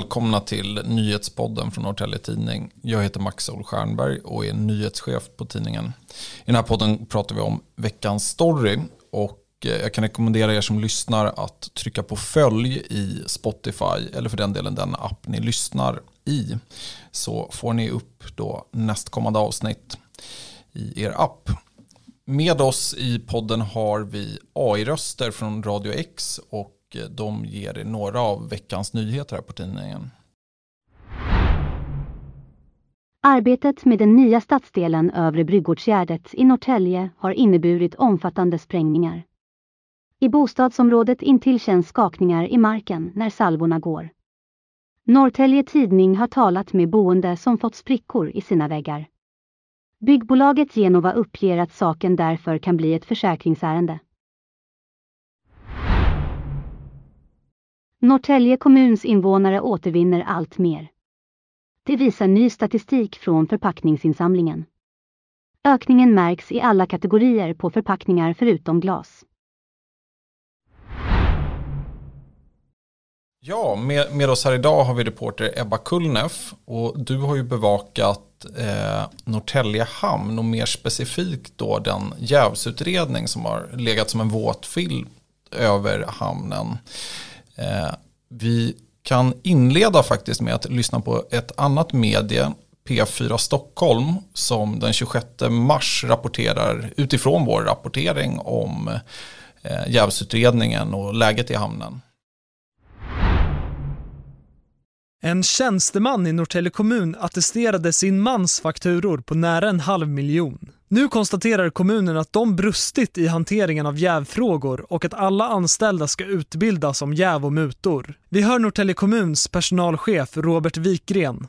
välkomna till nyhetspodden från Norrtälje Tidning. Jag heter Max Stjernberg och är nyhetschef på tidningen. I den här podden pratar vi om veckans story och eh, jag kan rekommendera er som lyssnar att trycka på följ i Spotify eller för den delen den app ni lyssnar i. Så får ni upp då nästkommande avsnitt i er app. Med oss i podden har vi AI-röster från Radio X och Eh, de ger er några av veckans nyheter här på tidningen. Arbetet med den nya stadsdelen Övre Bryggårdsgärdet i Norrtälje har inneburit omfattande sprängningar. I bostadsområdet intill känns skakningar i marken när salvorna går. Norrtälje Tidning har talat med boende som fått sprickor i sina väggar. Byggbolaget Genova uppger att saken därför kan bli ett försäkringsärende. Norrtälje kommuns invånare återvinner allt mer. Det visar ny statistik från förpackningsinsamlingen. Ökningen märks i alla kategorier på förpackningar förutom glas. Ja, med, med oss här idag har vi reporter Ebba Kullneff och du har ju bevakat eh, Norrtälje hamn och mer specifikt då den jävsutredning som har legat som en våt film över hamnen. Eh, vi kan inleda faktiskt med att lyssna på ett annat medie, P4 Stockholm, som den 26 mars rapporterar utifrån vår rapportering om eh, jävsutredningen och läget i hamnen. En tjänsteman i Norrtälje kommun attesterade sin mans fakturor på nära en halv miljon. Nu konstaterar kommunen att de brustit i hanteringen av jävfrågor och att alla anställda ska utbildas om jäv och mutor. Vi hör Norrtälje kommuns personalchef Robert Wikgren.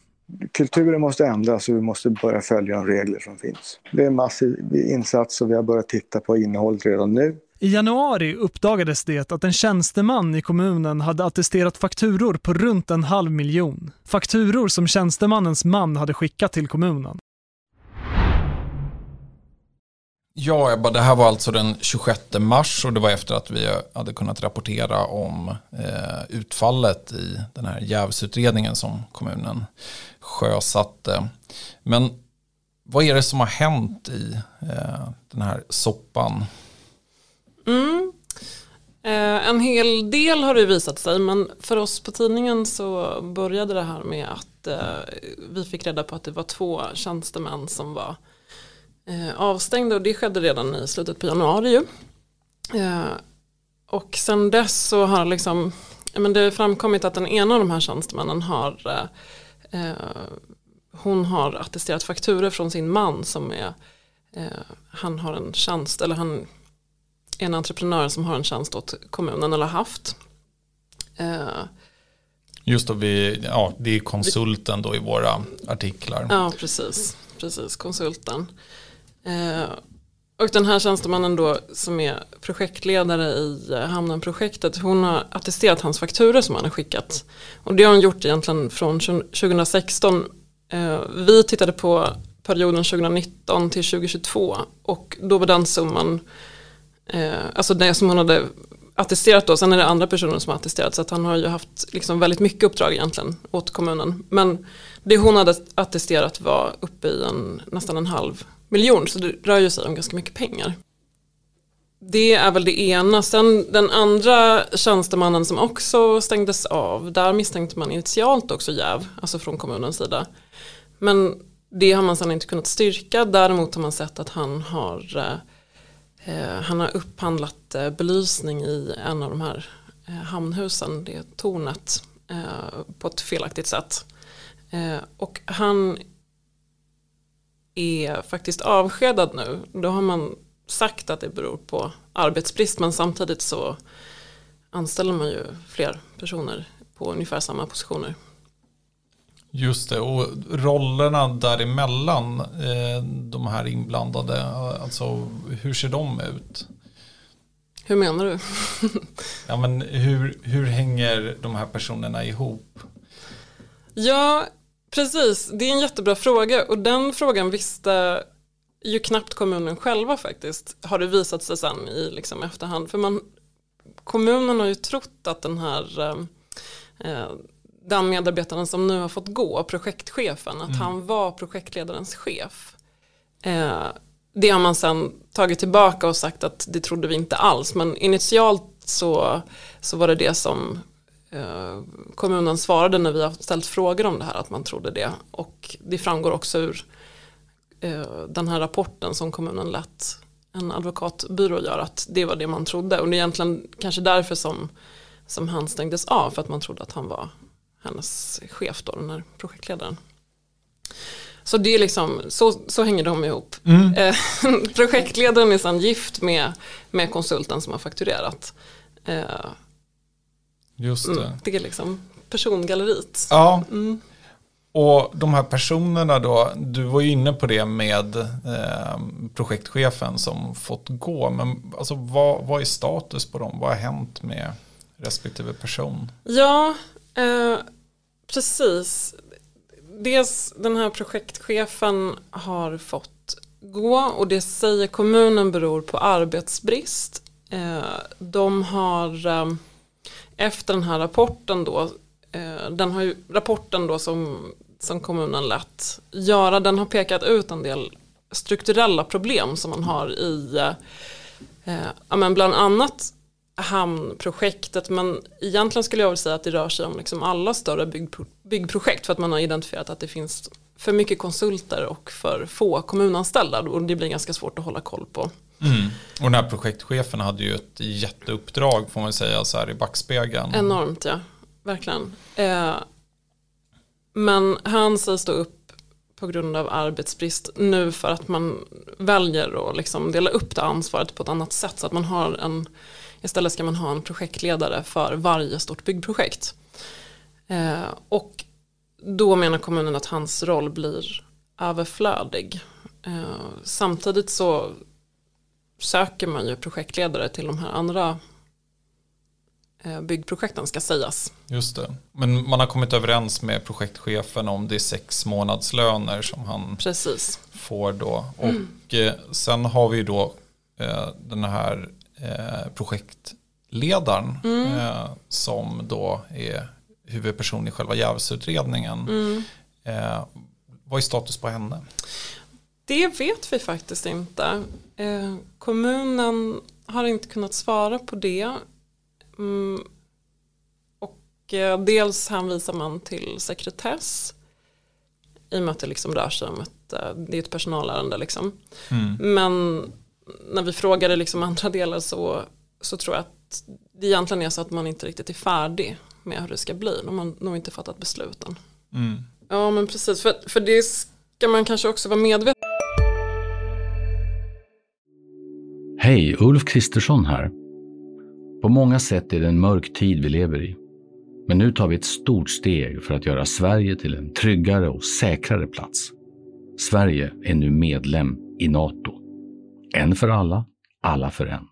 Kulturen måste ändras och vi måste börja följa de regler som finns. Det är en massiv insats och vi har börjat titta på innehållet redan nu. I januari uppdagades det att en tjänsteman i kommunen hade attesterat fakturor på runt en halv miljon. Fakturor som tjänstemannens man hade skickat till kommunen. Ja, Ebba, det här var alltså den 26 mars och det var efter att vi hade kunnat rapportera om eh, utfallet i den här jävsutredningen som kommunen sjösatte. Men vad är det som har hänt i eh, den här soppan? Mm. Eh, en hel del har det visat sig men för oss på tidningen så började det här med att eh, vi fick reda på att det var två tjänstemän som var eh, avstängda och det skedde redan i slutet på januari ju. Eh, och sen dess så har liksom, men det framkommit att den ena av de här tjänstemännen har eh, eh, hon har attesterat fakturer från sin man som är han har en tjänst eller han en entreprenör som har en tjänst åt kommunen eller haft. Eh, Just då, vi, ja, det är konsulten då i våra artiklar. Ja, precis. Precis, konsulten. Eh, och den här tjänstemannen då som är projektledare i eh, Hamnen-projektet, hon har attesterat hans fakturer som han har skickat. Och det har hon gjort egentligen från 2016. Eh, vi tittade på perioden 2019 till 2022 och då var den summan alltså det som hon hade attesterat då, sen är det andra personer som har attesterat så att han har ju haft liksom väldigt mycket uppdrag egentligen åt kommunen. Men det hon hade attesterat var uppe i en, nästan en halv miljon så det rör ju sig om ganska mycket pengar. Det är väl det ena. Sen den andra tjänstemannen som också stängdes av, där misstänkte man initialt också jäv, alltså från kommunens sida. Men det har man sedan inte kunnat styrka, däremot har man sett att han har eh, eh, han har upphandlat eh, belysning i en av de här eh, hamnhusen, det tornet, eh, på ett felaktigt sätt. Eh, och han är faktiskt avskedad nu. Då har man sagt att det beror på arbetsbrist men samtidigt så anställer man ju fler personer på ungefär samma positioner. Just det, och rollerna däremellan, eh, de här inblandade, alltså hur ser de ut? Hur menar du? ja, men hur, hur hänger de här personerna ihop? Ja, precis. Det är en jättebra fråga och den frågan visste ju knappt kommunen själva faktiskt, har det visat sig sen i liksom efterhand. För man, kommunen har ju trott att den här eh, den medarbetaren som nu har fått gå, projektchefen, att Mm. han var projektledarens chef. Eh, det har man sen tagit tillbaka och sagt att det trodde vi inte alls. Men initialt så, så var det det som eh, kommunen svarade när vi har ställt frågor om det här, att man trodde det. Och det framgår också ur eh, den här rapporten som kommunen lät en advokatbyrå göra, att det var det man trodde. Och det är egentligen kanske därför som, som han stängdes av, för att man trodde att han var hennes chef då, den här projektledaren. Så det är liksom, så, så hänger de ihop. Mm. Eh, projektledaren är sedan gift med, med konsulten som har fakturerat. Just det. mm, det är liksom persongalleriet. Ja, Mm. och de här personerna då, du var ju inne på det med eh, projektchefen som fått gå, men alltså vad, vad är status på dem? Vad har hänt med respektive person? Ja, eh, precis. Dels den här projektchefen har fått gå och det säger kommunen beror på arbetsbrist. Eh, de har eh, efter den här rapporten då, eh, den har ju, rapporten då som, som kommunen lät göra, den har pekat ut en del strukturella problem som man har i eh, ja, men bland annat hamnprojektet men egentligen skulle jag vilja säga att det rör sig om liksom alla större byggpro- byggprojekt för att man har identifierat att det finns för mycket konsulter och för få kommunanställda och det blir ganska svårt att hålla koll på. Mm. Och den här projektchefen hade ju ett jätteuppdrag får man säga så här i backspegeln. Enormt ja, verkligen. Eh, men han sägs stå upp på grund av arbetsbrist nu för att man väljer att liksom dela upp det ansvaret på ett annat sätt så att man har en istället ska man ha en projektledare för varje stort byggprojekt. Eh, och då menar kommunen att hans roll blir överflödig. Eh, samtidigt så söker man ju projektledare till de här andra eh, byggprojekten ska sägas. Just det. Men man har kommit överens med projektchefen om det är sex månadslöner som han Precis. får då. Och eh, sen har vi då den här projektledaren eh, som då är huvudperson i själva jävsutredningen. Eh, vad är status på henne? Det vet vi faktiskt inte. Eh, kommunen har inte kunnat svara på det. Mm, och eh, dels hänvisar man till sekretess. I och med att det liksom rör sig om ett, eh, det är ett personalärende. Liksom. Men när vi frågade liksom andra delar så, så tror jag att det egentligen är så att man inte riktigt är färdig med hur det ska bli. De har nog inte fattat besluten. Mm. Ja men precis, för, för det ska man kanske också vara medveten Hej, Ulf Kristersson här. På många sätt är det en mörk tid vi lever i. Men nu tar vi ett stort steg för att göra Sverige till en tryggare och säkrare plats. Sverige är nu medlem i Nato. En för alla, alla för en.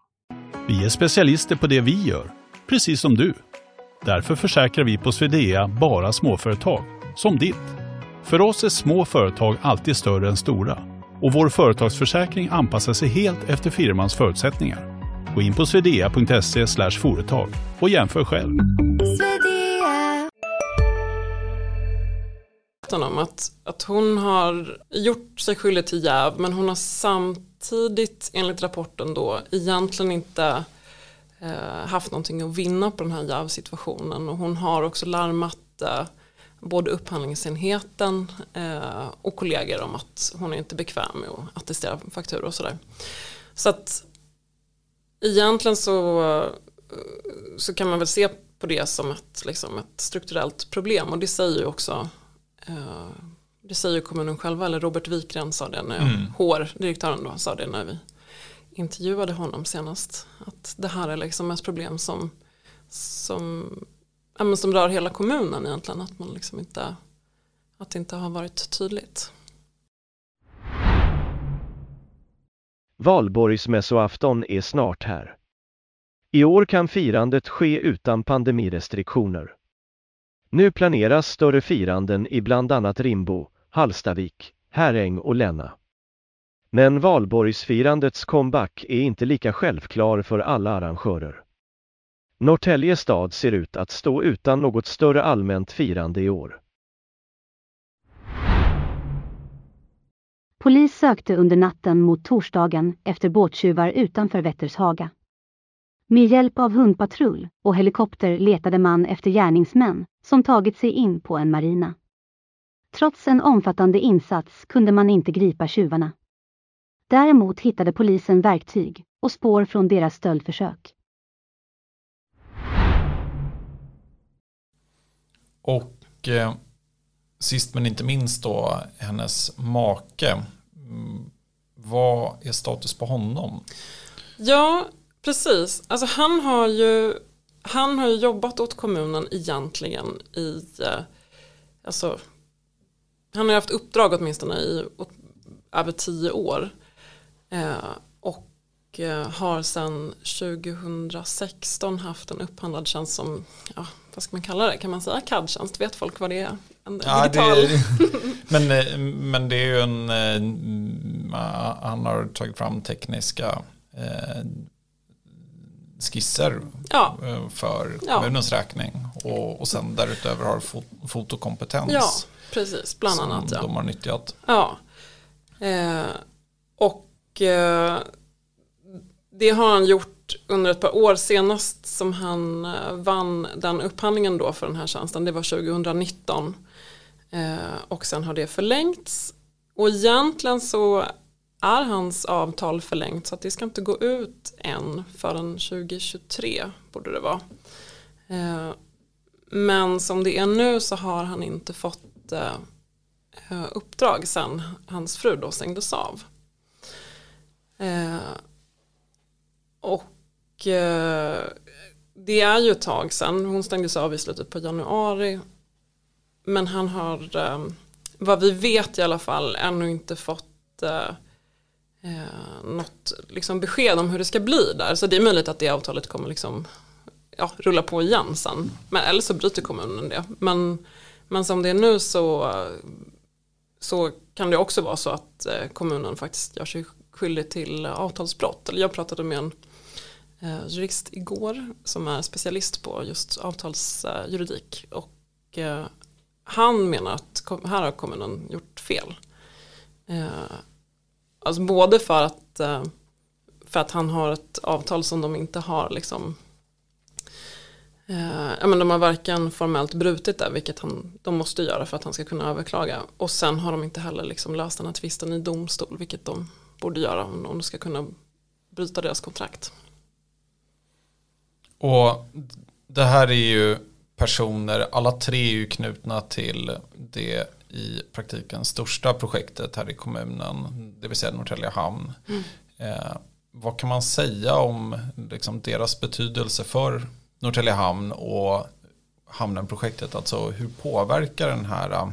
Vi är specialister på det vi gör, precis som du. Därför försäkrar vi på Swedea bara småföretag, som ditt. För oss är små företag alltid större än stora och vår företagsförsäkring anpassar sig helt efter firmans förutsättningar. Gå in på swedea.se företag och jämför själv. om att, att hon har gjort sig skyldig till jäv men hon har samtidigt enligt rapporten då egentligen inte haft någonting att vinna på den här jävsituationen och hon har också larmat eh, både upphandlingsenheten eh, och kollegor om att hon är inte bekväm med att attestera fakturor och sådär. Så att egentligen så, eh, så kan man väl se på det som ett, liksom ett strukturellt problem och det säger ju också eh, det säger kommunen själva, eller Robert Wikgren sa det, när Mm. HR-direktören då sa det när vi intervjuade honom senast. Att det här är liksom ett problem som, som, ja, men som rör hela kommunen egentligen. Att, man liksom inte, att det inte har varit tydligt. Valborgsmässoafton är snart här. I år kan firandet ske utan pandemirestriktioner. Nu planeras större firanden i bland annat Rimbo, Hallstavik, Herräng och Länna. Men valborgsfirandets comeback är inte lika självklar för alla arrangörer. Norrtälje stad ser ut att stå utan något större allmänt firande i år. Polis sökte under natten mot torsdagen efter båttjuvar utanför Vättershaga. Med hjälp av hundpatrull och helikopter letade man efter gärningsmän som tagit sig in på en marina. Trots en omfattande insats kunde man inte gripa tjuvarna. Däremot hittade polisen verktyg och spår från deras stöldförsök. Och eh, sist men inte minst då hennes make. Mm, vad är status på honom? Ja, precis. Alltså han har ju, han har ju jobbat åt kommunen egentligen i, eh, alltså, han har haft uppdrag åtminstone i åt, över tio år. Eh, och eh, har sedan 2016 haft en upphandlad tjänst som, ja, vad ska man kalla det, kan man säga CAD-tjänst? Vet folk vad det är? En Ja, digital... det, men, eh, men det är ju en, mm, han har tagit fram tekniska eh, skisser Ja. för Ja. kommunens räkning. Och, och sen därutöver har fo- fotokompetens. ja, precis, bland som annat. Ja. de har nyttjat. Ja. Eh, och eh, det har han gjort under ett par år. Senast som han eh, vann den upphandlingen då för den här tjänsten, det var 2019. Eh, och sen har det förlängts. Och egentligen så är hans avtal förlängt så att det ska inte gå ut än förrän 2023 borde det vara. Eh, men som det är nu så har han inte fått eh, eh uppdrag sen hans fru då stängdes av. Eh, och eh, det är ju ett tag sedan, hon stängdes av i slutet på januari. Men han har, eh, vad vi vet i alla fall, ännu inte fått eh, något liksom, besked om hur det ska bli där. Så det är möjligt att det avtalet kommer liksom, ja, rulla på igen sen. Men, eller så bryter kommunen det. Men, men som det är nu så så kan det också vara så att kommunen faktiskt gör sig skyldig till avtalsbrott. Eller jag pratade med en eh, jurist igår som är specialist på just avtalsjuridik. Och eh, han menar att kom- här har kommunen gjort fel. Eh, alltså både för att, eh, för att han har ett avtal som de inte har liksom eh, ja, men de har varken formellt brutit det, vilket han, de måste göra för att han ska kunna överklaga. Och sen har de inte heller liksom löst den här tvisten i domstol, vilket de borde göra om de ska kunna bryta deras kontrakt. Och det här är ju personer, alla tre är ju knutna till det i praktiken största projektet här i kommunen, det vill säga Norrtälje hamn. Eh, vad kan man säga om liksom, deras betydelse för Norrtälje hamn och hamnen-projektet? Alltså hur påverkar den här eh,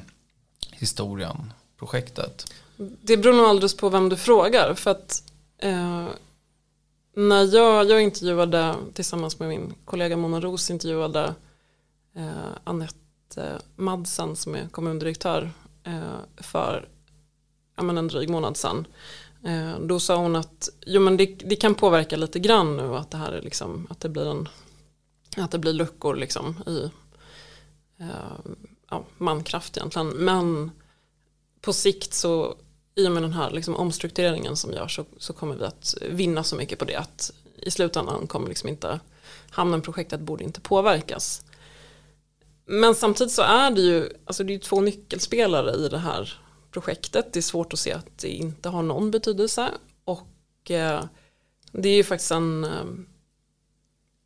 historien projektet? Det beror nog alldeles på vem du frågar. För att eh, när jag, jag intervjuade tillsammans med min kollega Mona Ros intervjuade eh, Anette eh, Madsen som är kommundirektör eh, för ja, men en dryg månad sedan. Eh, då sa hon att jo, men det, det kan påverka lite grann nu att det här är liksom, att det blir en att det blir luckor liksom i eh, ja, mankraft egentligen. Men på sikt så i och med den här liksom omstruktureringen som görs så, så kommer vi att vinna så mycket på det att i slutändan kommer liksom inte hamnenprojektet borde inte påverkas. Men samtidigt så är det ju alltså det är två nyckelspelare i det här projektet. Det är svårt att se att det inte har någon betydelse och eh, det är ju faktiskt en eh,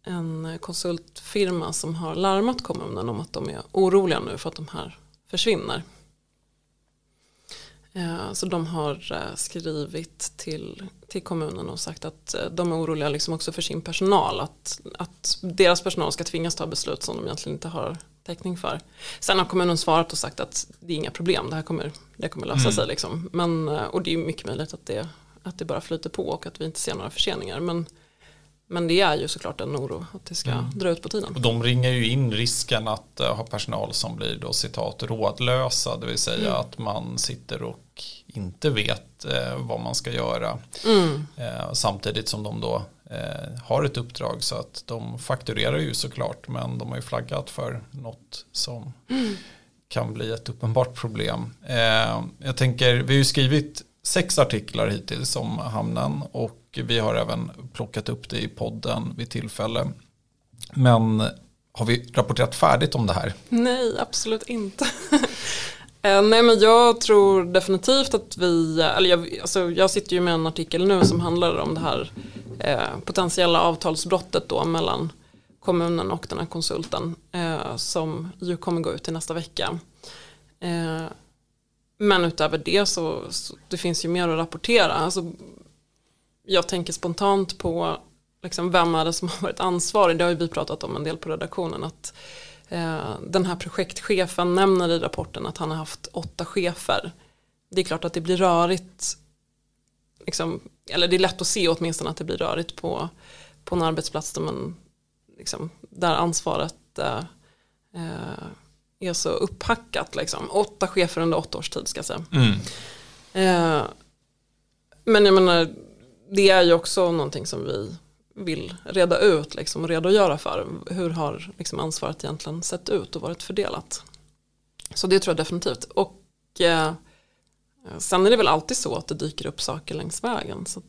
en konsultfirma som har larmat kommunen om att de är oroliga nu för att de här försvinner. Eh, Så de har eh, skrivit till, till kommunen och sagt att eh, de är oroliga liksom också för sin personal. Att, att deras personal ska tvingas ta beslut som de egentligen inte har täckning för. Sen har kommunen svarat och sagt att det är inga problem, det här kommer, det kommer lösa Mm. sig. Liksom. Men, och det är mycket möjligt att det, att det bara flyter på och att vi inte ser några förseningar. Men, men det är ju såklart en oro att det ska Mm. dra ut på tiden. Och de ringar ju in risken att eh, ha personal som blir då citat rådlösa, det vill säga Mm. att man sitter och inte vet eh, vad man ska göra. Mm. Eh, samtidigt som de då eh, har ett uppdrag så att de fakturerar ju såklart men de har ju flaggat för något som mm. kan bli ett uppenbart problem. Eh, jag tänker, vi har ju skrivit sex artiklar hittills om hamnen och vi har även plockat upp det i podden vid tillfälle. Men har vi rapporterat färdigt om det här? Nej, absolut inte. Eh, nej men jag tror definitivt att vi, eller jag, alltså jag sitter ju med en artikel nu som handlar om det här eh, potentiella avtalsbrottet då mellan kommunen och den här konsulten eh, som ju kommer gå ut i nästa vecka. Eh, men utöver det så, så, det finns ju mer att rapportera. Alltså, jag tänker spontant på liksom, vem är det som har varit ansvarig. Det har ju vi pratat om en del på redaktionen. Att eh, Den här projektchefen nämner i rapporten att han har haft åtta chefer. Det är klart att det blir rörigt. Liksom, eller det är lätt att se åtminstone att det blir rörigt på, på en arbetsplats där, man, liksom, där ansvaret eh, eh är så upphackat. Liksom. Åtta chefer under åtta års tid ska jag säga. Mm. Eh, men jag menar, det är ju också någonting som vi vill reda ut liksom, och redogöra för. Hur har liksom, ansvaret egentligen sett ut och varit fördelat. Så det tror jag definitivt. Och eh, sen är det väl alltid så att det dyker upp saker längs vägen. Så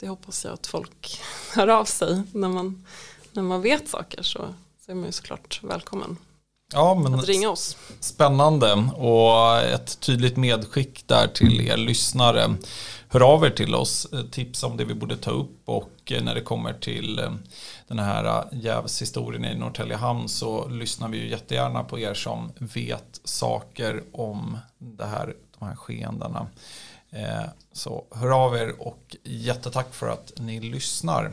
det hoppas jag att folk hör av sig när man, när man vet saker. Så, så är man ju såklart välkommen ja, men att ringa oss. Spännande och ett tydligt medskick där till er lyssnare. Hör av er till oss, tips om det vi borde ta upp och när det kommer till eh, den här jävshistorien i Norrtälje hamn så lyssnar vi ju jättegärna på er som vet saker om det här, de här skeendena. Eh, så hör av er och jättetack för att ni lyssnar.